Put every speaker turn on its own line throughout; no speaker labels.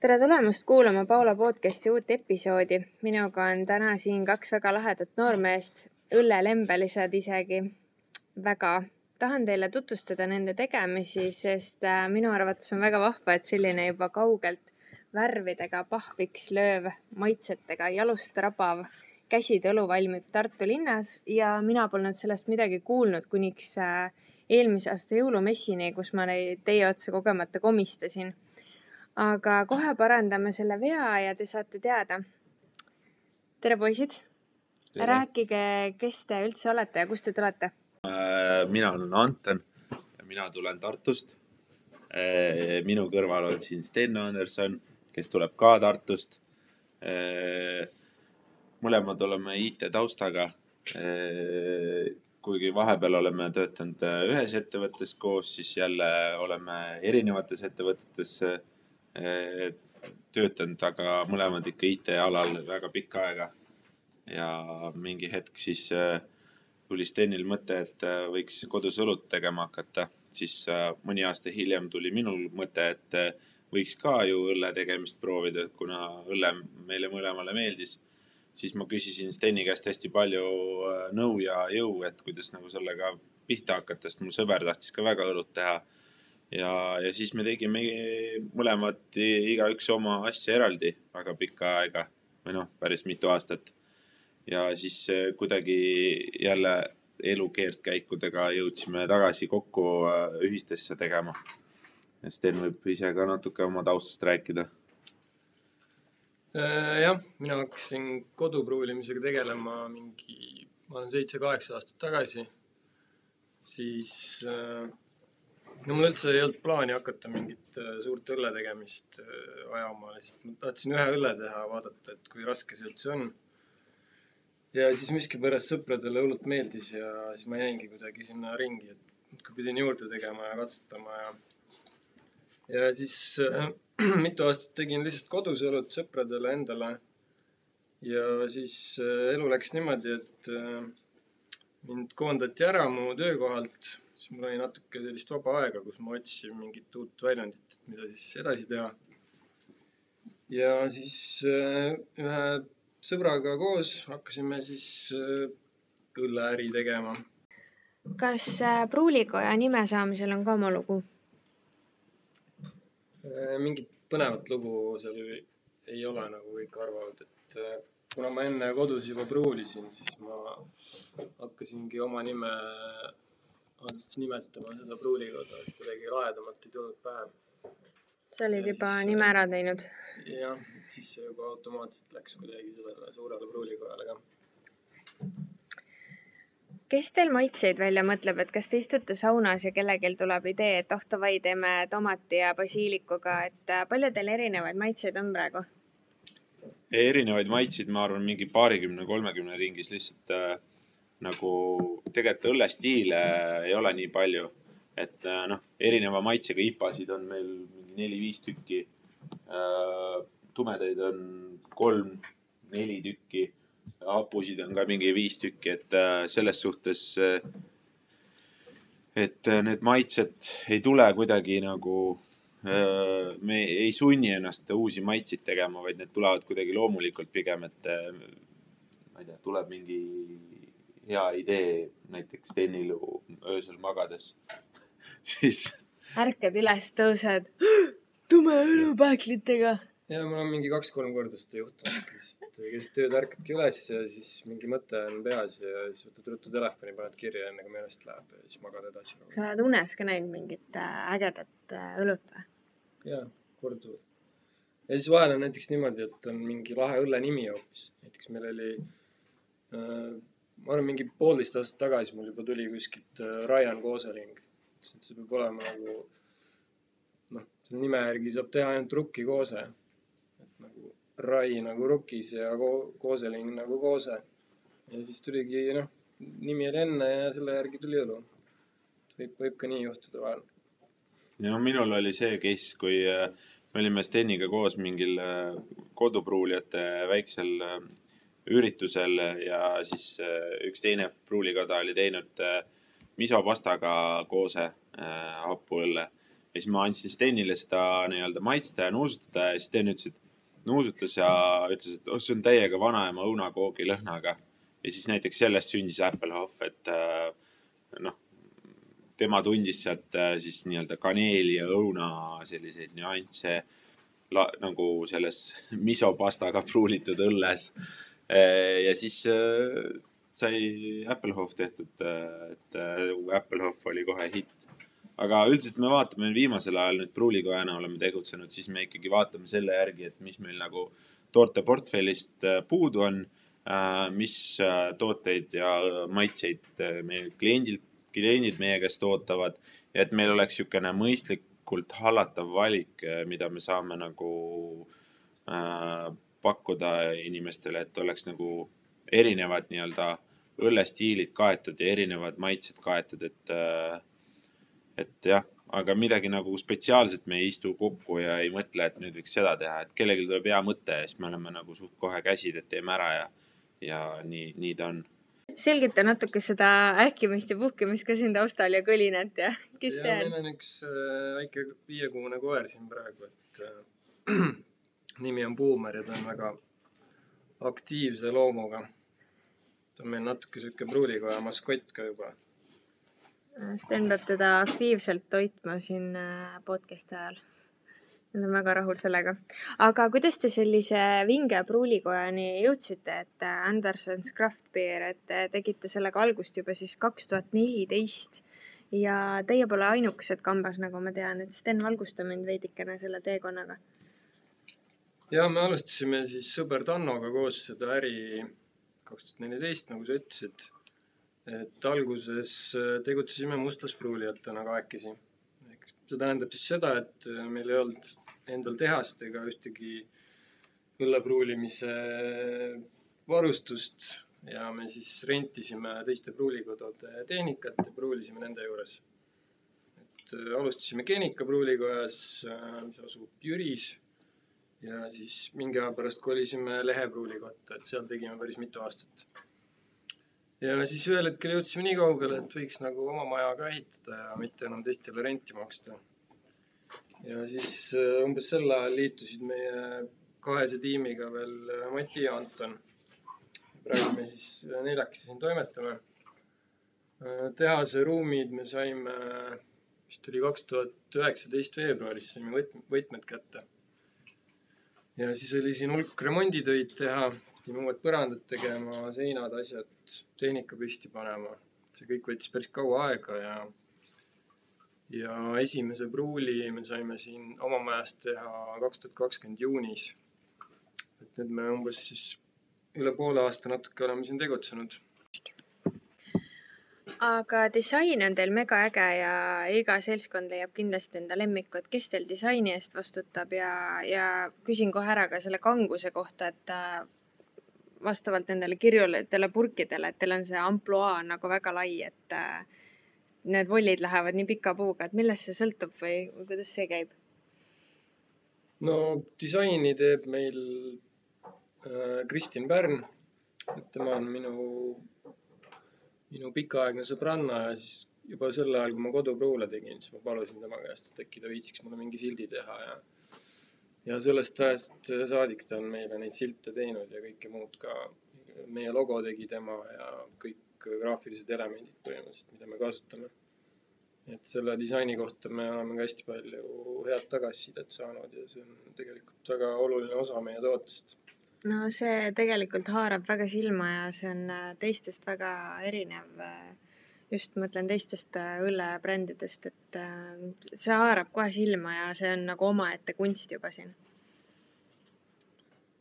tere tulemast kuulama Paula podcasti uut episoodi. minuga on täna siin kaks väga lahedat noormeest, õllelembelised isegi. väga tahan teile tutvustada nende tegemisi, sest äh, minu arvates on väga vahva, et selline juba kaugelt värvidega pahviks lööv, maitsetega jalust rabav käsitõlu valmib Tartu linnas ja mina polnud sellest midagi kuulnud kuniks äh, eelmise aasta jõulumessini, kus ma neid teie otsa kogemata komistasin. Aga kohe parandame selle vea ja te saate teada. tere, poisid! rääkige, kes te üldse olete ja kust te tulete?
Äh, mina olen Anton ja mina tulen Tartust. Äh, minu kõrval on siin Sten Anderson, kes tuleb ka Tartust mõlemad oleme IT taustaga. Eh, kuigi vahepeal oleme töötanud ühes ettevõttes koos, siis jälle oleme erinevates ettevõtetes töötanud, aga mõlemad ikka IT-alal väga pikka aega. ja mingi hetk siis tuli Stenil mõte, et võiks kodus õlut tegema hakata, siis mõni aasta hiljem tuli minul mõte, et võiks ka ju õlle tegemist proovida, kuna õlle meile mõlemale meeldis siis ma küsisin Steni käest hästi palju äh, nõu ja jõu, et kuidas nagu sellega pihta hakata, sest mu sõber tahtis ka väga õlut teha. Ja, ja siis me tegime mõlemad igaüks oma asja eraldi väga pikka aega või noh, päris mitu aastat. ja siis äh, kuidagi jälle elu keerdkäikudega jõudsime tagasi kokku äh, ühist asja tegema. Sten võib ise ka natuke oma taustast rääkida
Äh, jah, mina hakkasin kodupruulimisega tegelema mingi, ma olen seitse-kaheksa aastat tagasi. siis äh, no mul üldse ei olnud plaani hakata mingit äh, suurt õlle tegemist ajama, lihtsalt ma tahtsin ühe õlle teha, vaadata, et kui raske see üldse on. ja siis miskipärast sõpradele hullult meeldis ja siis ma jäingi kuidagi sinna ringi, et muudkui pidin juurde tegema ja katsetama ja, ja siis äh, mitu aastat tegin lihtsalt kodus õlut sõpradele endale. ja siis äh, elu läks niimoodi, et äh, mind koondati ära mu töökohalt, siis mul oli natuke sellist vaba aega, kus ma otsisin mingit uut väljundit, et mida siis edasi teha. ja siis äh, ühe sõbraga koos hakkasime siis õlleäri tegema.
kas Pruulikoja nime saamisel on ka oma lugu?
Äh, mingit põnevat lugu seal ei ole, nagu kõik arvavad, et äh, kuna ma enne kodus juba pruulisin, siis ma hakkasingi oma nime nimetama seda pruulikoda, et kuidagi lahedamalt ei tulnud pähe.
sa olid juba siis, nime ära teinud?
jah, siis see juba automaatselt läks kuidagi sellele suurele pruulikojale ka
kes teil maitseid välja mõtleb, et kas te istute saunas ja kellelgi tuleb idee, et oh davai, teeme tomati ja basiilikuga, et äh, palju teil erinevaid maitseid on praegu?
erinevaid maitseid, ma arvan, mingi paarikümne, kolmekümne ringis lihtsalt äh, nagu tegelikult õllestiile ei ole nii palju. et äh, noh, erineva maitsega IPA-sid on meil mingi neli-viis tükki äh,. tumedaid on kolm-neli tükki hapusid on ka mingi viis tükki, et äh, selles suhtes, et need maitsed ei tule kuidagi nagu, me ei sunni ennast uusi maitseid tegema, vaid need tulevad kuidagi loomulikult pigem, et ma ei tea, tuleb mingi hea idee näiteks Stenil öösel magades siis.
ärkad üles, tõused tume õlupähklitega
ja mul on mingi kaks-kolm korda seda juhtunud, lihtsalt keset ööd ärkadki üles ja siis mingi mõte on peas ja siis võtad ruttu telefoni, paned kirja enne kui meelest läheb ja siis magad edasi.
sa oled unes ka näinud mingit äh, ägedat äh, õlut või?
jaa, korduvalt. ja siis vahel on näiteks niimoodi, et on mingi lahe õlle nimi hoopis, näiteks meil oli äh, ma arvan, mingi poolteist aastat tagasi mul juba tuli kuskilt äh, Ryan Kooseling. ütles, et see peab olema nagu noh, selle nime järgi saab teha ainult rukki koose nagu Rai nagu Rukis ja ko Kooseling nagu Koose. ja siis tuligi noh, nimi oli enne ja selle järgi tuli õlu. võib, võib ka nii juhtuda vahel.
ja no minul oli see case, kui äh, me olime Steniga koos mingil äh, kodupruulijate väiksel üritusel ja siis üks teine pruulikoda oli teinud misopastaga koose hapuõlle ja siis ma andsin Stenile seda nii-öelda maitsta ja nuusutada ja Sten ütles, et nuusutas ja ütles, et oh, see on täiega vanaema õunakoogi lõhnaga. ja siis näiteks sellest sündis Applehoff, et äh, noh, tema tundis sealt äh, siis nii-öelda kaneeli ja õuna selliseid nüansse la, nagu selles misopastaga pruulitud õlles. Ja siis äh, sai Applehoff tehtud, et Applehoff oli kohe hitt. Aga üldiselt me vaatame viimasel ajal nüüd pruulikojana oleme tegutsenud, siis me ikkagi vaatame selle järgi, et mis meil nagu tooteportfellist puudu on, mis tooteid ja maitseid meie kliendilt, kliendid meie käest ootavad. Et meil oleks niisugune mõistlikult hallatav valik, mida me saame nagu äh, pakkuda inimestele, et oleks nagu erinevad nii-öelda õllestiilid kaetud ja erinevad maitsed kaetud, et äh, et jah, aga midagi nagu spetsiaalselt me ei istu kokku ja ei mõtle, et nüüd võiks seda teha, et kellelgi tuleb hea mõte ja siis me oleme nagu suht kohe käsid, et teeme ära ja, ja nii, nii ta on.
selgita natuke seda ähkimist ja puhkimist ka siin taustal ja kõlinat ja kes
ja,
see on?
meil on üks äh, väike viiekuune koer siin praegu, et äh, nimi on Buumer ja ta on väga aktiivse loomuga. ta on meil natuke sihuke pruulikoja maskott ka juba
Sten peab teda aktiivselt toitma siin äh, podcast'i ajal. Nad on väga rahul sellega. aga kuidas te sellise vinge pruulikojani jõudsite, et äh, Anderson's Craft Beer, et te tegite sellega algust juba siis kaks tuhat neliteist ja teie pole ainukesed kambas, nagu ma tean, et Sten, valgusta mind veidikene selle teekonnaga.
Ja me alustasime siis sõber Tannoga koos seda äri kaks tuhat neliteist, nagu sa ütlesid et alguses äh, tegutsesime mustlaspruulijatena kahekesi. see tähendab siis seda, et äh, meil ei olnud endal tehast ega ühtegi õllepruulimise varustust ja me siis rentisime teiste pruulikodade tehnikat ja pruulisime nende juures. et äh, alustasime Genika pruulikojas, mis asub Jüris ja siis mingi aja pärast kolisime Lehe pruulikotta, et seal tegime päris mitu aastat ja siis ühel hetkel jõudsime nii kaugele, et võiks nagu oma maja ka ehitada ja mitte enam teistele renti maksta. ja siis äh, umbes sel ajal liitusid meie kahese tiimiga veel äh, Mati ja Anton. praegu me siis äh, neljakesi siin toimetame. tehase ruumid me saime, vist oli kaks tuhat üheksateist veebruaris saime võtmed, võtmed kätte. Ja siis oli siin hulk remonditöid teha pidime uued põrandad tegema, seinad, asjad, tehnika püsti panema. see kõik võttis päris kaua aega ja, ja esimese pruuli me saime siin oma majas teha kaks tuhat kakskümmend juunis. et nüüd me umbes siis üle poole aasta natuke oleme siin tegutsenud
aga disain on teil mega äge ja iga seltskond leiab kindlasti enda lemmiku, et kes teil disaini eest vastutab ja, ja küsin kohe ära ka selle kanguse kohta, et vastavalt nendele kirjulatele purkidele, et teil on see ampluaa nagu väga lai, et äh, need vollid lähevad nii pika puuga, et millest see sõltub või, või kuidas see käib?
no disaini teeb meil äh, Kristin Pärn, et tema on minu, minu pikaaegne sõbranna ja siis juba sel ajal, kui ma kodupruule tegin, siis ma palusin tema käest, et äkki ta viitsiks mulle mingi sildi teha ja ja sellest ajast saadik ta on meile neid silte teinud ja kõike muud ka. meie logo tegi tema ja kõik graafilised elemendid põhimõtteliselt, mida me kasutame. et selle disaini kohta me oleme ka hästi palju head tagasisidet saanud ja see on tegelikult väga oluline osa meie tootest.
No see tegelikult haarab väga silma ja see on teistest väga erinev äh, just mõtlen teistest äh, õllebrändidest, et äh, see haarab kohe silma ja see on nagu omaette kunst juba siin.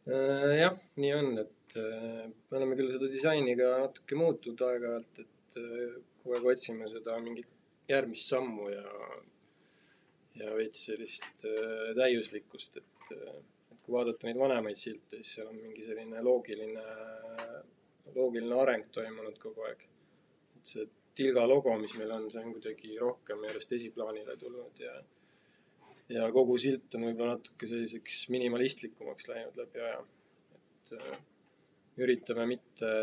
Äh, jah, nii on, et me oleme küll seda disaini ka natuke muutnud aeg-ajalt, et kogu aeg otsime seda mingit järgmist sammu ja, ja veits sellist täiuslikkust, et kui vaadata neid vanemaid silte, siis seal on mingi selline loogiline, loogiline areng toimunud kogu aeg. et see tilga logo, mis meil on, see on kuidagi rohkem järjest esiplaanile tulnud ja ja kogu silt on võib-olla natuke selliseks minimalistlikumaks läinud läbi aja. et äh, üritame mitte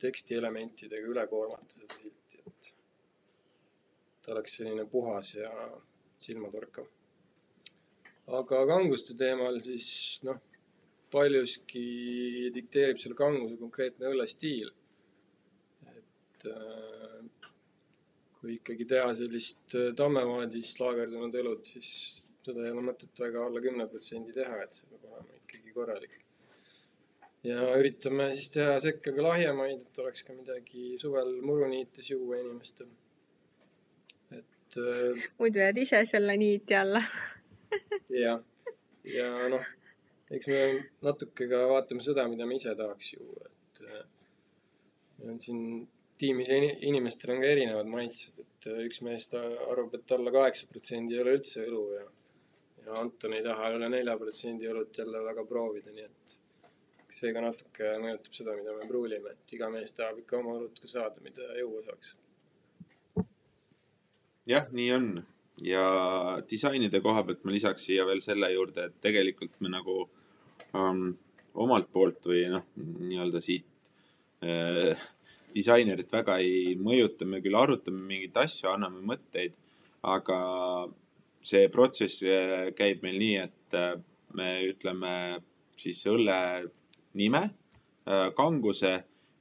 tekstielementidega üle koormata seda silti, et ta oleks selline puhas ja silmatorkav. Aga kanguste teemal siis noh, paljuski dikteerib selle kanguse konkreetne õllestiil. et äh, kui ikkagi teha sellist äh, tammemaadis laagerdunud õlut, siis seda ei ole mõtet väga alla kümne protsendi teha, et see peab olema ikkagi korralik. ja üritame siis teha sekka ka lahjemaid, et oleks ka midagi suvel muruniites juua inimestel. et äh,
muidu jääd ise selle niiti alla
jah, ja noh, eks me natuke ka vaatame seda, mida me ise tahaks juua, et äh, meil on siin tiimis in- inimestel on ka erinevad maitsed, et äh, üks mees ta arvab, et alla kaheksa protsendi ei ole üldse õlu ja, ja Anton ei taha üle nelja protsendi õlut jälle väga proovida, nii et see ka natuke mõjutab seda, mida me pruulime, et iga mees tahab ikka oma õlut ka saada, mida juua saaks.
jah, nii on ja disainide koha pealt ma lisaks siia veel selle juurde, et tegelikult me nagu um, omalt poolt või noh, nii-öelda siit äh, disainerit väga ei mõjuta, me küll arutame mingeid asju, anname mõtteid, aga see protsess äh, käib meil nii, et äh, me ütleme siis õlle nime, äh, kanguse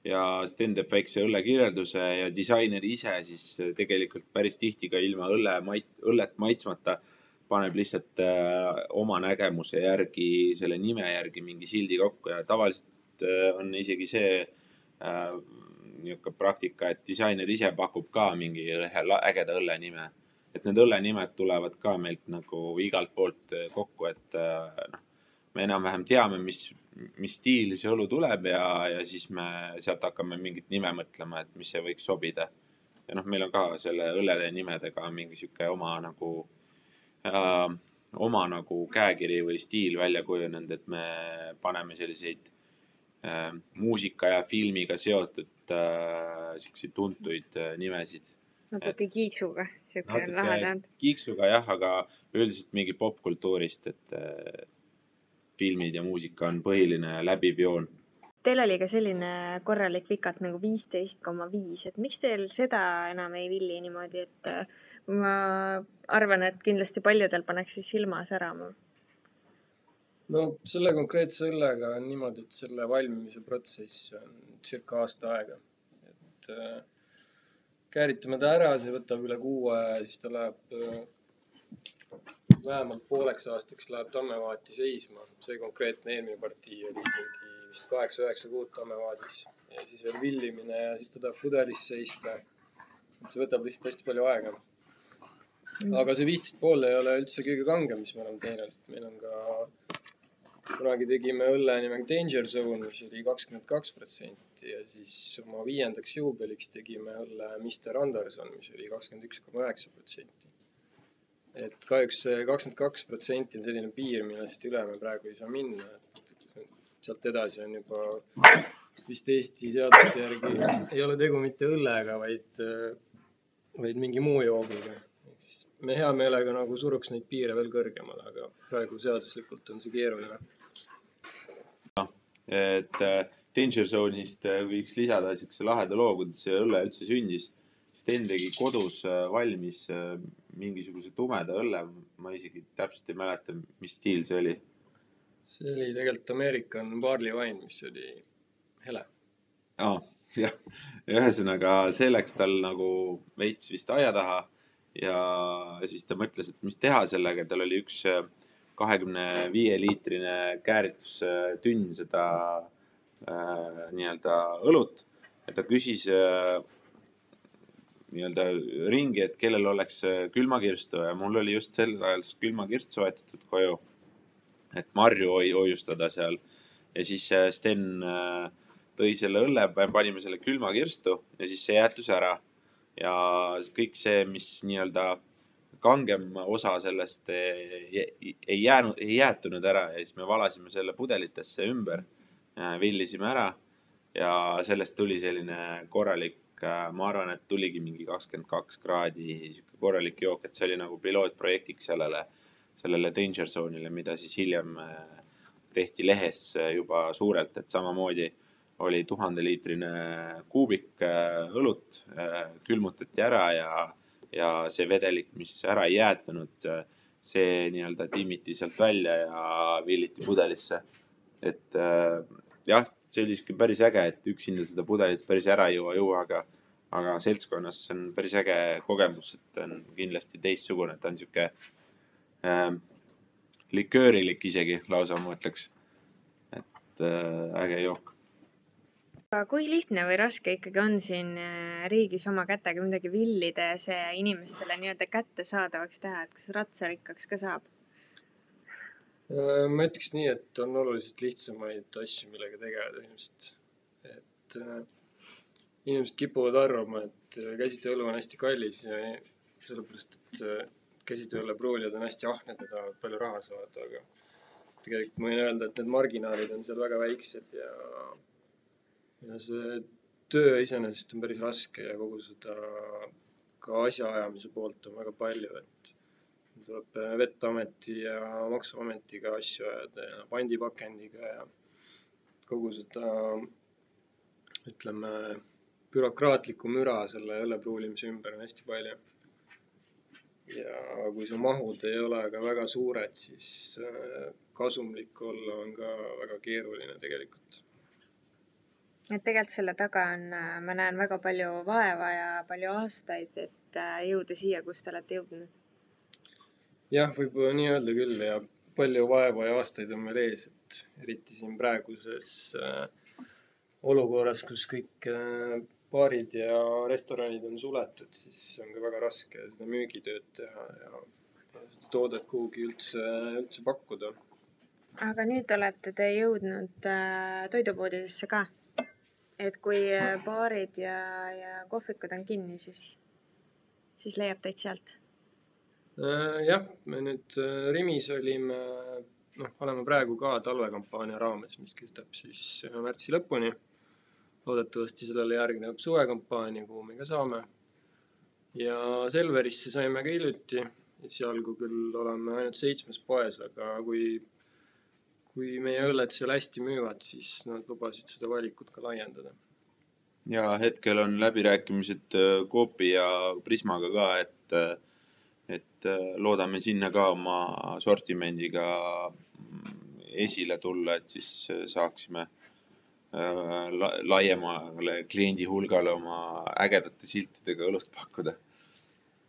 ja Sten teeb väikse õllekirjelduse ja disainer ise siis tegelikult päris tihti ka ilma õlle mait-, õllet maitsmata paneb lihtsalt äh, oma nägemuse järgi, selle nime järgi mingi sildi kokku ja tavaliselt äh, on isegi see äh, niisugune praktika, et disainer ise pakub ka mingi ühe ägeda õlle nime. et need õllenimed tulevad ka meilt nagu igalt poolt kokku, et noh, me enam-vähem teame, mis, mis stiil see õlu tuleb ja, ja siis me sealt hakkame mingit nime mõtlema, et mis see võiks sobida. ja noh, meil on ka selle õllede nimedega mingi sihuke oma nagu äh,, oma nagu käekiri või stiil välja kujunenud, et me paneme selliseid äh, muusika ja filmiga seotud äh, siukseid tuntuid äh, nimesid.
natuke kiiksuga, siuke lahedam.
kiiksuga jah, aga üldiselt mingi popkultuurist, et äh, filmid ja muusika on põhiline läbiv joon.
Teil oli ka selline korralik vikat nagu viisteist koma viis, et miks teil seda enam ei villi niimoodi, et äh, ma arvan, et kindlasti paljudel paneks siis silma särama
no selle konkreetse õllega on niimoodi, et selle valmimise protsess on circa aasta aega. et äh, kääritame ta ära, see võtab üle kuu aja ja siis ta läheb äh, vähemalt pooleks aastaks läheb tammevaati seisma. see konkreetne eelmine partii oli isegi vist kaheksa-üheksa kuud tammevaadis ja siis veel villimine ja siis ta tahab pudelis seista. et see võtab lihtsalt hästi palju aega. aga see viisteist pool ei ole üldse kõige kangem, mis me oleme teinud, meil on ka kunagi tegime õlle nimega Danger Zone, mis oli kakskümmend kaks protsenti ja siis oma viiendaks juubeliks tegime õlle Mr Anderson, mis oli kakskümmend üks koma üheksa protsenti. Et kahjuks see kakskümmend kaks protsenti on selline piir, millest üle me praegu ei saa minna, et sealt edasi on juba vist Eesti seaduste järgi ei ole tegu mitte õllega, vaid, vaid mingi muu joogiga. me hea meelega nagu suruks neid piire veel kõrgemale, aga praegu seaduslikult on see keeruline
et äh, Danger Zone'ist äh, võiks lisada siukse laheda loo, kuidas see õlle üldse sündis. Sten tegi kodus äh, valmis mingisuguse tumeda õlle, ma isegi täpselt ei mäleta, mis stiil see oli.
see oli tegelikult American barley wine, mis oli hele.
aa, jah, ühesõnaga see läks tal nagu veits vist aia taha ja siis ta mõtles, et mis teha sellega, tal oli üks kahekümne viie liitrine kääritustünn seda äh, nii-öelda õlut. et ta küsis äh, nii-öelda ringi, et kellel oleks äh, külmakirstu ja mul oli just sel ajal külmakirst soetatud koju. et marju hoiustada seal ja siis äh, Sten äh, tõi selle õlle, panime selle külmakirstu ja siis see jäätus ära. ja kõik see, mis nii-öelda kangem osa sellest ei jäänud, ei jäätunud ära ja siis me valasime selle pudelitesse ümber, villisime ära ja sellest tuli selline korralik, ma arvan, et tuligi mingi kakskümmend kaks kraadi, sihuke korralik jook, et see oli nagu pilootprojektiks sellele, sellele Danger Zone'ile, mida siis hiljem äh, tehti lehes juba suurelt, et samamoodi oli tuhandeliitrine kuubik äh, õlut, äh, külmutati ära ja ja see vedelik, mis ära ei jäätunud, see nii-öelda timmiti sealt välja ja villiti pudelisse. et äh, jah, see oli sihuke päris äge, et üksinda seda pudelit päris ära ei jõua, jõua, aga, aga seltskonnas on päris äge kogemus, et on kindlasti teistsugune, ta on sihuke äh, liköörilik isegi lausa, ma ütleks. et äh, äge jook
aga kui lihtne või raske ikkagi on siin äh, riigis oma kätega midagi villida ja see inimestele nii-öelda kättesaadavaks teha, et kas ratsarikkaks ka saab?
Äh, ma ütleks nii, et on oluliselt lihtsamaid asju, millega tegeleda ilmselt. et äh, inimesed kipuvad arvama, et käsitööõlu on hästi kallis ja sellepärast, et käsitööõllepruulijad on hästi ahned ja tahavad palju raha saada, aga tegelikult ma võin öelda, et need marginaalid on seal väga väiksed ja ja see töö iseenesest on päris raske ja kogu seda ka asjaajamise poolt on väga palju, et tuleb Veteameti ja Maksuametiga asju ajada ja pandipakendiga ja kogu seda ütleme, bürokraatlikku müra selle õllepruulimise ümber on hästi palju. ja kui su mahud ei ole ka väga suured, siis äh, kasumlik olla on ka väga keeruline tegelikult
et tegelikult selle taga on, äh, ma näen väga palju vaeva ja palju aastaid, et äh, jõuda siia, kus te olete jõudnud.
Jah, võib nii öelda küll ja palju vaeva ja aastaid on veel ees, et eriti siin praeguses äh, olukorras, kus kõik äh, baarid ja restoranid on suletud, siis on ka väga raske seda müügitööd teha ja, ja seda toodet kuhugi üldse, üldse pakkuda.
aga nüüd olete te jõudnud äh, toidupoodidesse ka et kui äh, baarid ja, ja kohvikud on kinni, siis, siis leiab teid sealt?
Äh, jah, me nüüd äh, Rimis olime, noh, oleme praegu ka talvekampaania raames, mis kestab siis märtsi lõpuni. loodetavasti sellele järgneb suvekampaania, kuhu me ka saame. ja Selverisse saime ka hiljuti, esialgu küll oleme ainult seitsmes poes, aga kui kui meie õlled seal hästi müüvad, siis nad lubasid seda valikut ka laiendada.
ja hetkel on läbirääkimised äh, Coopi ja Prismaga ka, et, äh, et äh, loodame sinna ka oma sortimendiga mm, esile tulla, et siis saaksime la laiemale kliendi hulgale oma ägedate siltidega õlut pakkuda.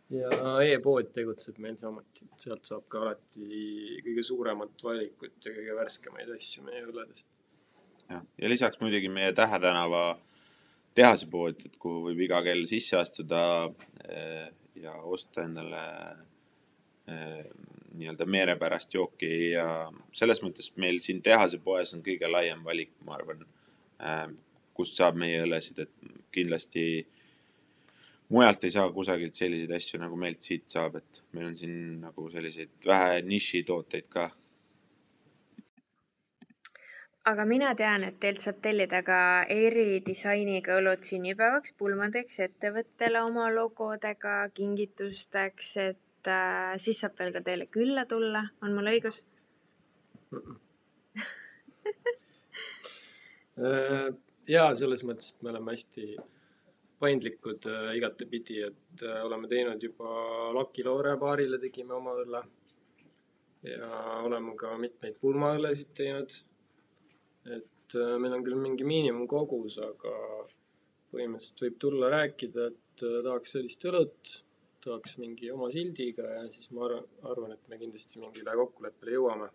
Ja e-pood tegutseb meil samuti, sealt saab ka alati kõige suuremat valikut ja kõige värskemaid asju meie õlledest.
jah, ja lisaks muidugi meie Tähe tänava tehase pood, et kuhu võib iga kell sisse astuda ja osta endale eh, nii-öelda meelepärast jooki ja selles mõttes meil siin tehase poes on kõige laiem valik, ma arvan, eh, kust saab meie õllesid, et kindlasti mujalt ei saa kusagilt selliseid asju, nagu meilt siit saab, et meil on siin nagu selliseid vähe nišitooteid ka.
Aga mina tean, et teilt saab tellida ka eridisainiga õlut sünnipäevaks, pulmadeks, ettevõttele oma logodega, kingitusteks, et äh, siis saab veel ka teile külla tulla, on mul õigus
äh, ja selles mõttes, et me oleme hästi paindlikud äh, igatepidi, et äh, oleme teinud juba Lucky Loore baarile tegime oma õlle. ja oleme ka mitmeid pulmaõllesid teinud. Et äh, meil on küll mingi miinimumkogus, aga põhimõtteliselt võib tulla rääkida, et äh, tahaks sellist õlut, tahaks mingi oma sildiga ja siis ma arvan, arvan, et me kindlasti mingile kokkuleppele jõuame.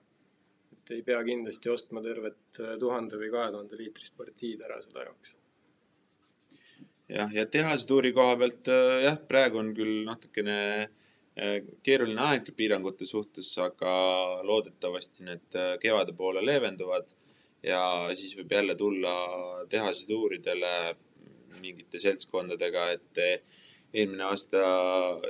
et ei pea kindlasti ostma tervet äh, tuhande või kahe tuhande liitrist partiid ära selle jaoks
jah, ja tehase tuuri koha pealt jah, praegu on küll natukene keeruline aeg piirangute suhtes, aga loodetavasti need kevade poole leevenduvad ja siis võib jälle tulla tehase tuuridele mingite seltskondadega, et eelmine aasta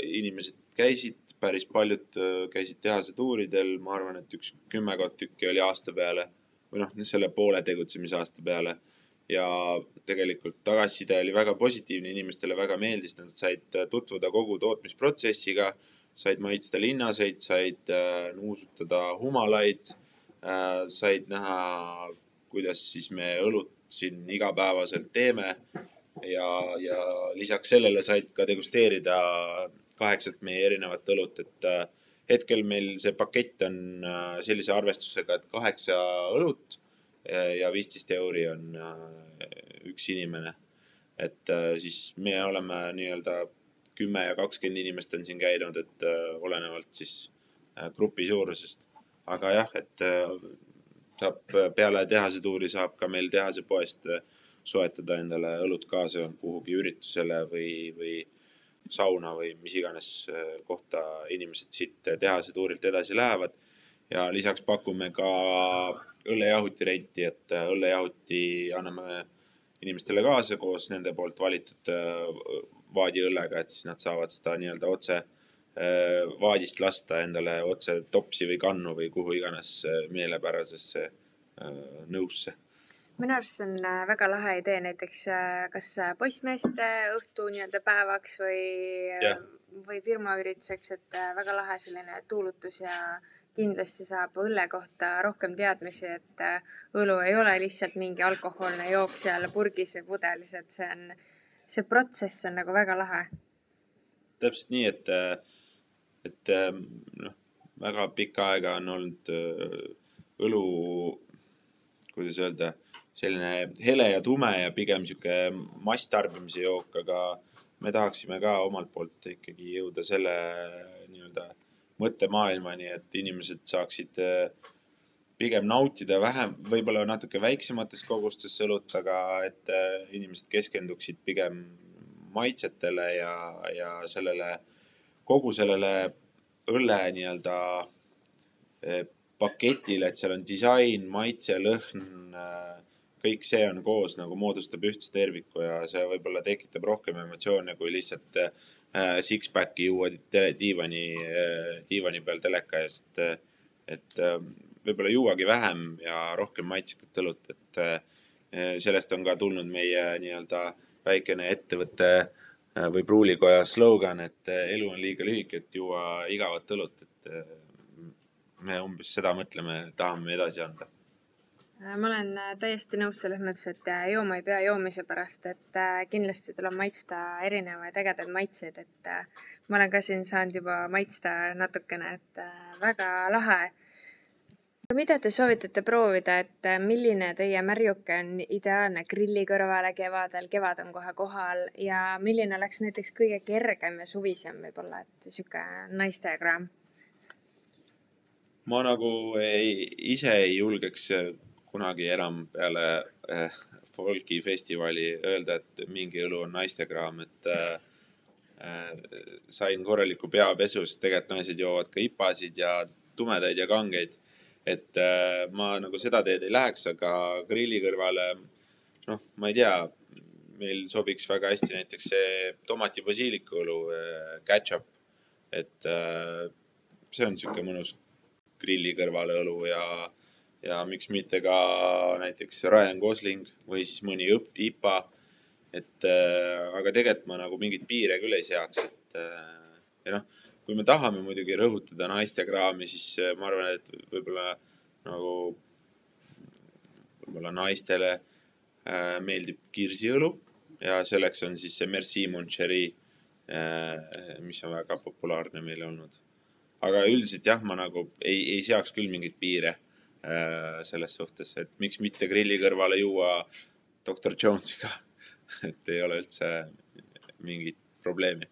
inimesed käisid, päris paljud käisid tehase tuuridel, ma arvan, et üks kümmekond tükki oli aasta peale või noh, selle poole tegutsemisaasta peale. Ja tegelikult tagasiside oli väga positiivne, inimestele väga meeldis, nad said tutvuda kogu tootmisprotsessiga, said maitsta linnaseid, said äh, nuusutada humalaid said näha, kuidas siis me õlut siin igapäevaselt teeme ja, ja lisaks sellele said ka degusteerida kaheksat meie erinevat õlut, et äh, hetkel meil see pakett on äh, sellise arvestusega, et kaheksa õlut äh, ja viisteist euri on üks inimene. et siis me oleme nii-öelda kümme ja kakskümmend inimest on siin käinud, et olenevalt siis grupi suurusest. aga jah, et saab peale tehase saab ka meil tehase poest soetada endale õlut kaasa kuhugi üritusele või, või sauna või mis iganes äh, kohta inimesed siit tehase tuurilt edasi lähevad. ja lisaks pakume ka õllejahuti renti, et äh, õllejahuti anname inimestele kaasa koos nende poolt valitud äh, vaadiõllega, et siis nad saavad seda nii-öelda otse vaadist lasta endale otse topsi või kannu või kuhu iganes meelepärasesse nõusse
minu arust see on äh, väga lahe idee, näiteks äh, kas äh, poissmeeste õhtu nii-öelda päevaks või yeah., või firmaürituseks, et väga lahe selline tuulutus ja kindlasti saab õlle kohta rohkem teadmisi, et õlu ei ole lihtsalt mingi alkohoolne jook seal purgis või pudelis, et see on, see protsess on nagu väga lahe.
täpselt nii, et, et noh, väga pikka aega on olnud õlu, kuidas öelda selline hele ja tume ja pigem sihuke masstarbimise jook, aga me tahaksime ka omalt poolt ikkagi jõuda selle nii-öelda mõttemaailmani, et inimesed saaksid äh, pigem nautida vähem, võib-olla natuke väiksemates kogustes õlut, aga et äh, inimesed keskenduksid pigem maitsetele ja, ja sellele, kogu sellele õlle nii-öelda äh, paketile, et seal on disain, maitse, lõhn kõik see on koos nagu moodustab ühtse terviku ja see võib-olla tekitab rohkem emotsioone kui lihtsalt äh, six-pack'i juua diivani diivani peal teleka ees, et, et võib-olla juuagi vähem ja rohkem maitsekat õlut, et sellest on ka tulnud meie nii-öelda väikene ettevõte äh, või pruulikoja slogan, et äh, elu on liiga lühike, et juua igavat õlut, et äh, me umbes seda mõtleme, tahame edasi anda
Äh, ma olen äh, täiesti nõus selles mõttes, et äh, jooma ei pea joomise pärast, et kindlasti tuleb maitsta erinevaid ägedaid maitseid, et ma olen ka siin saanud juba maitsta natukene, et väga lahe. Mida te soovitate proovida, et milline teie märjuke on ideaalne grilli kõrvale kevadel, kevad on kohe kohal ja milline oleks näiteks kõige kergem ja suvisem võib-olla, et sihuke naistekraam?
ma nagu ei, ise ei julgeks kunagi enam peale äh, folgifestivali öelda, et mingi õlu on naistekraam, et äh, äh, sain korraliku peapesu, sest tegelikult naised joovad ka ipasid ja tumedaid ja kangeid. Et äh, ma nagu seda teed ei läheks, aga grilli kõrvale, noh, ma ei tea, meil sobiks väga hästi näiteks see tomati basiiliku õlu äh, ketšup. et äh, see on niisugune mõnus grilli kõrvale õlu ja ja miks mitte ka näiteks Ryan Gosling või siis mõni IPA. et äh, aga tegelikult ma nagu mingeid piire küll ei seaks, et äh, ja noh, kui me tahame muidugi rõhutada naistekraami, siis äh, ma arvan, et võib-olla nagu, võib-olla naistele äh, meeldib kirsiõlu ja selleks on siis see Merci Mon Chéri äh,, mis on väga populaarne meil olnud. aga üldiselt jah, ma nagu ei, ei seaks küll mingeid piire Äh, selles suhtes, et miks mitte grilli kõrvale juua doktor Jonesiga et ei ole üldse mingit probleemi.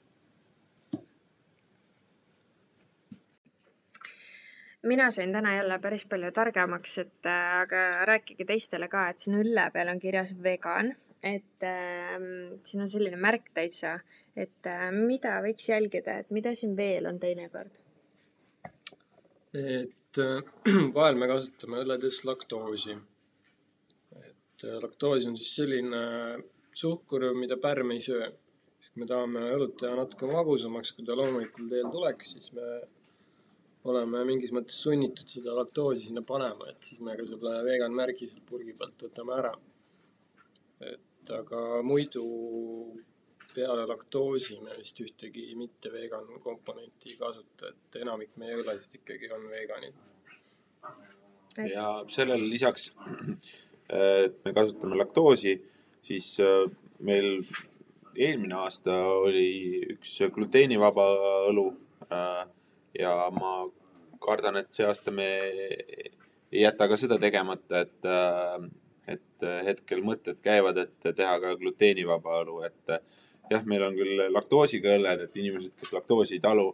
Mina sain täna jälle päris palju targemaks, et äh, aga rääkige teistele ka, et siin õlle peal on kirjas vegan, et äh, siin on selline märk täitsa, et äh, mida võiks jälgida, et mida siin veel on teinekord?
et äh, vahel me kasutame õlledes laktoosi. et äh, laktoos on siis selline suhkur, mida pärm ei söö. kui me tahame õlut teha natuke magusamaks, kui ta loomulikul teel tuleks, siis me oleme mingis mõttes sunnitud seda laktoosi sinna panema, et siis me ka selle vegan märgi sealt purgi pealt võtame ära. et aga muidu peale laktoosi me vist ühtegi mitte vegan komponenti ei kasuta, et enamik meie õllesid ikkagi on veganid.
ja sellele lisaks, et me kasutame laktoosi, siis äh, meil eelmine aasta oli üks gluteenivaba õlu äh, ja ma kardan, et see aasta me ei jäta ka seda tegemata, et, äh, et hetkel mõtted käivad, et teha ka gluteenivaba õlu, et jah, meil on küll laktoosiga õlled, et inimesed, kes laktoosi ei talu,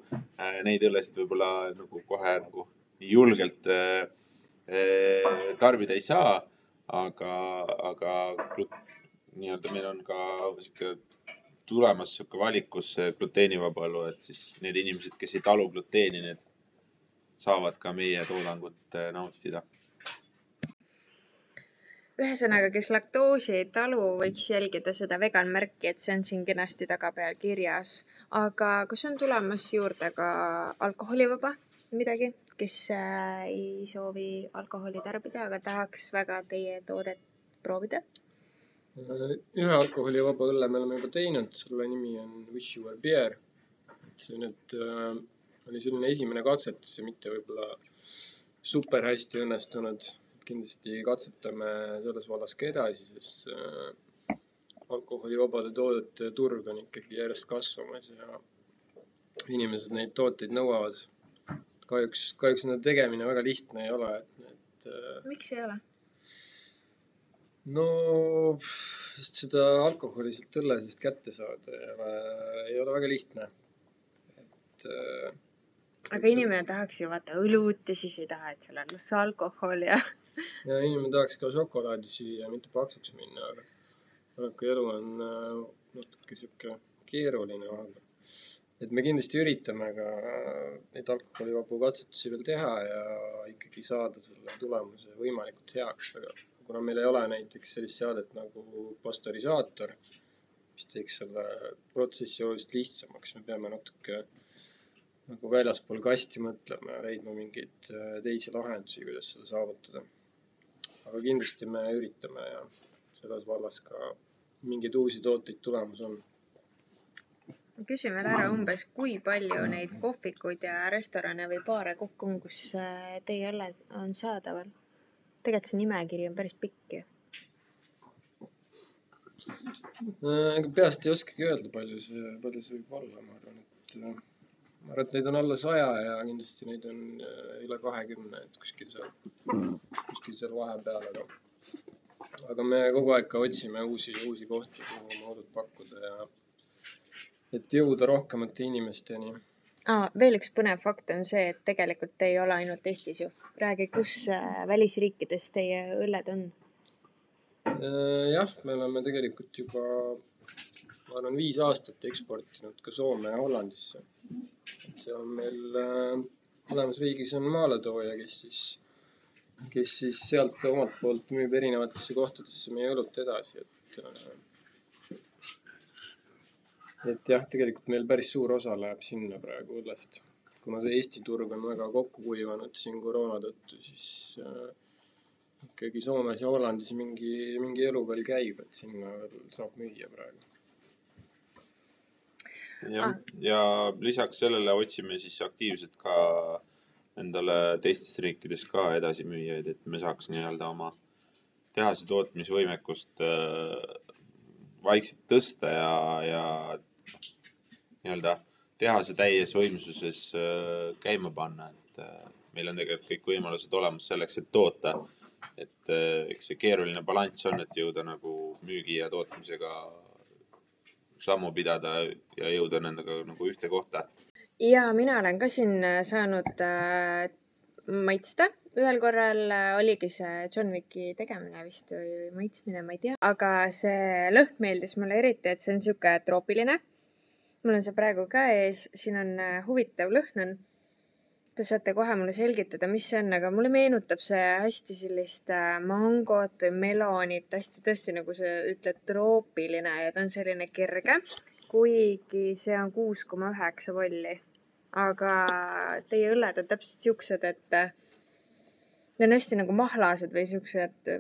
neid õllesid võib-olla nagu kohe nagu nii julgelt tarbida ei saa, aga, aga nii-öelda meil on ka sihuke tulemas sihuke valikus gluteenivaba õlu, et siis need inimesed, kes ei talu gluteeni, need saavad ka meie toodangut äh, nautida.
ühesõnaga, kes laktoosi ei talu, võiks jälgida seda vegan märki, et see on siin kenasti tagapeal kirjas. aga kas on tulemas juurde ka alkoholivaba midagi, kes äh, ei soovi alkoholi tarbida, aga tahaks väga teie toodet proovida?
Ühe alkoholivaba õlle me oleme juba teinud, selle nimi on Wish You Were Beer. et see nüüd äh, oli selline esimene katsetus ja mitte võib-olla super hästi õnnestunud. kindlasti katsetame selles vallas ka edasi, sest äh, alkoholivabade toodete turg on ikkagi järjest kasvamas ja inimesed neid tooteid nõuavad. kahjuks, kahjuks nende tegemine väga lihtne ei ole, et need
äh.... miks ei ole?
No, seda alkoholi sealt õlle seest kätte saada ei ole, ei ole väga lihtne. et äh,.
aga inimene tahaks ju vaata õlut ja siis ei taha, et seal on pluss alkohol ja.
ja inimene tahaks ka šokolaadi süüa, mitte paksuks minna, aga paraku elu on äh, natuke sihuke keeruline vahepeal. et me kindlasti üritame ka neid alkoholivabu katsetusi veel teha ja ikkagi saada selle tulemuse võimalikult heaks, aga kuna meil ei ole näiteks sellist seadet nagu pastorisaator, mis teeks selle protsessi oluliselt lihtsamaks, me peame natuke nagu väljaspool kasti mõtlema ja leidma mingeid äh, teisi lahendusi, kuidas seda saavutada. aga kindlasti me üritame ja selles vallas ka mingeid uusi tooteid tulemas on.
küsin veel ära umbes, kui palju neid kohvikuid ja restorane või baare kokku on, kus äh, teie õlled on saadaval? Tegelikult see nimekiri on päris pikk ju.
ega peast ei oskagi öelda, palju see, palju see võib olla, ma arvan, et ma arvan, et neid on alla saja ja kindlasti neid on äh, üle kahekümne, et kuskil seal, kuskil seal vahepeal, aga aga me kogu aeg ka otsime uusi, uusi kohti, kuhu oma toodet pakkuda ja et jõuda rohkemate inimesteni
ah,. veel üks põnev fakt on see, et tegelikult ei ole ainult Eestis ju. räägi, kus äh, välisriikides teie õlled on?
Äh, jah, me oleme tegelikult juba, ma arvan, viis aastat eksportinud ka Soome ja Hollandisse. et see on meil äh,, mõlemas riigis on maaletooja, kes siis, kes siis sealt omalt poolt müüb erinevatesse kohtadesse meie õlut edasi, et et jah, tegelikult meil päris suur osa läheb sinna praegu õllest. kuna see Eesti turg on väga kokku kuivanud siin koroona tõttu, siis äh, ikkagi Soomes ja Hollandis mingi, mingi elu veel käib, et sinna veel saab müüa praegu.
jah ah., ja lisaks sellele otsime siis aktiivselt ka endale teistes riikides ka edasimüüjaid, et me saaks nii-öelda oma tehase tootmisvõimekust äh, vaikselt tõsta ja, ja nii-öelda tehase täies võimsuses äh, käima panna, et äh, meil on tegelikult kõik võimalused olemas selleks, et toota. et äh, eks see keeruline balanss on, et jõuda nagu müügi ja tootmisega sammu pidada ja jõuda nendega nagu ühte kohta.
ja mina olen ka siin saanud maitsta ühel korral oligi see John Wicki tegemine vist või maitsmine, ma ei tea, aga see lõhn meeldis mulle eriti, et see on sihuke troopiline mul on see praegu käes, siin on äh, huvitav lõhn on. Te saate kohe mulle selgitada, mis see on, aga mulle meenutab see hästi sellist äh, mangot või melonit, hästi tõesti nagu sa ütled, troopiline ja ta on selline kerge. kuigi see on kuus koma üheksa volli. aga teie õlled on täpselt siuksed, et äh, need on hästi nagu mahlased või siuksed,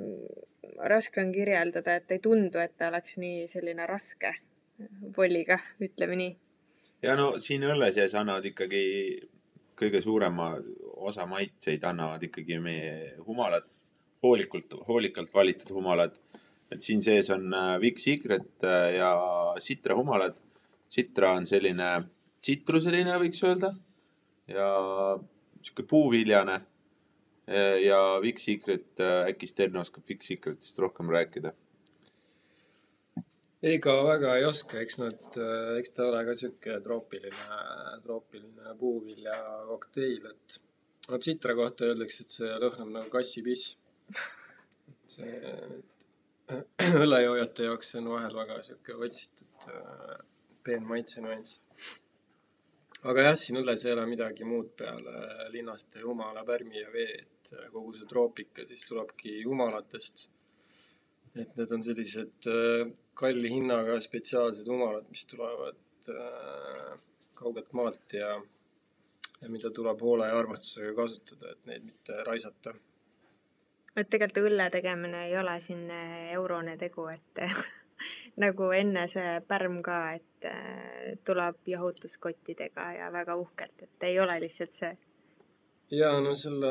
raske on kirjeldada, et ei tundu, et ta oleks nii selline raske volliga, ütleme nii.
ja no siin õlle sees annavad ikkagi kõige suurema osa maitseid annavad ikkagi meie humalad, hoolikult, hoolikalt valitud humalad. et siin sees on Vic Secret ja Citra humalad. Citra on selline tsitruseline, võiks öelda ja sihuke puuviljane. Ja Vic Secret, äkki Sten oskab Vic Secretist rohkem rääkida
ega väga ei oska, eks nad, eks ta ole ka sihuke troopiline, troopiline puuvilja kokteil, et no tsitra kohta öeldakse, et see lõhnab nagu kassipiss. see õllejoojate jaoks on vahel väga sihuke otsitud peen maitsenüanss. Aga jah, siin õlles ei ole midagi muud peale linnaste humala, pärmi ja vee, et kogu see troopika siis tulebki humalatest. et need on sellised kalli hinnaga spetsiaalsed humalad, mis tulevad äh, kaugelt maalt ja, ja mida tuleb hoole ja armastusega kasutada, et neid mitte raisata.
et tegelikult õlle tegemine ei ole siin eurone tegu, et nagu enne see pärm ka, et äh, tuleb jahutuskottidega ja väga uhkelt, et ei ole lihtsalt see.
ja no selle,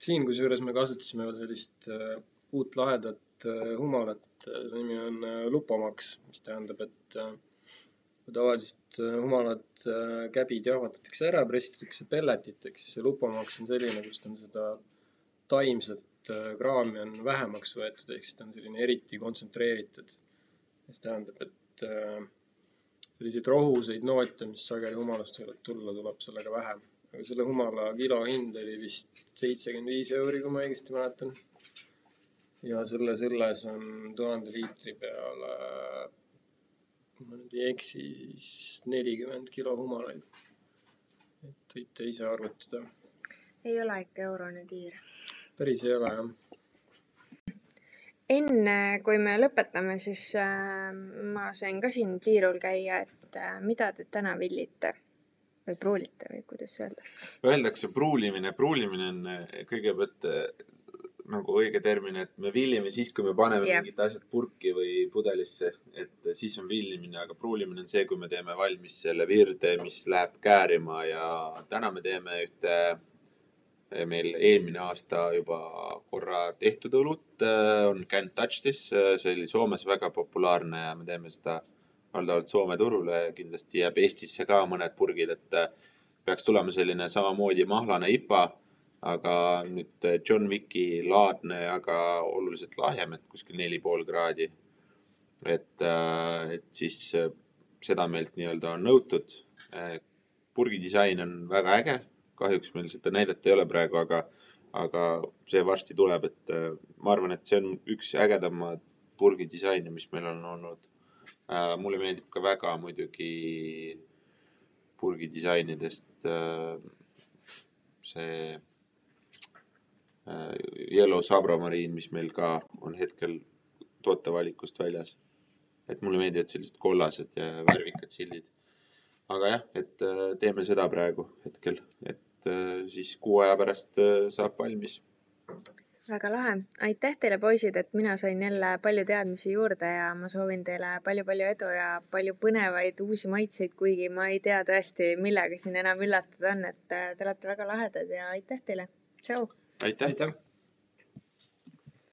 siin kusjuures me kasutasime veel sellist uh, uut lahedat humalat, selle nimi on äh, lupomaks, mis tähendab, et äh, kui tavaliselt äh, humalad käbid jahvatatakse ära, pressitakse pelletiteks, siis see lupomaks on selline, kust on seda taimset kraami on vähemaks võetud, ehk siis ta on selline eriti kontsentreeritud. Mis tähendab, et selliseid rohuseid noote, mis sageli humalast võivad tulla, tuleb sellega vähem. aga selle humala kilohind oli vist seitsekümmend viis euri, kui ma õigesti mäletan ja selles õlles on tuhande liitri peale, kui ma nüüd ei eksi, siis nelikümmend kilo humalaid. et võite ise arvutada.
ei ole ikka eurone tiir.
päris ei ole jah.
Enne kui me lõpetame, siis äh, ma sain ka siin tiirul käia, et äh, mida te täna villite või pruulite või kuidas öelda?
Öeldakse pruulimine, pruulimine on äh, kõigepealt äh, nagu õige termin, et me villime siis, kui me paneme yeah. mingid asjad purki või pudelisse, et siis on villimine, aga pruulimine on see, kui me teeme valmis selle virde, mis läheb käärima ja täna me teeme ühte meil eelmine aasta juba korra tehtud õlut on Can't Touch This, see oli Soomes väga populaarne ja me teeme seda valdavalt Soome turule ja kindlasti jääb Eestisse ka mõned purgid, et peaks tulema selline samamoodi mahlane IPA aga nüüd John Wicki laadne, aga oluliselt lahjem, et kuskil neli pool kraadi. et, et siis seda meilt nii-öelda on nõutud. purgidisain on väga äge, kahjuks meil seda näidata ei ole praegu, aga, aga see varsti tuleb, et ma arvan, et see on üks ägedamaid purgidisaine, mis meil on olnud. mulle meeldib ka väga muidugi purgidisainidest see Äh, Yellow Sabramariin, mis meil ka on hetkel tootevalikust väljas. et mulle meeldivad sellised kollased ja värvikad sildid. aga jah, et äh, teeme seda praegu hetkel, et äh, siis kuu aja pärast saab valmis.
väga lahe, aitäh teile, poisid, et mina sain jälle palju teadmisi juurde ja ma soovin teile palju-palju edu ja palju põnevaid uusi maitseid, kuigi ma ei tea tõesti, millega siin enam üllatada on, et te olete väga lahedad ja aitäh teile. tšau
aitäh, aitäh.!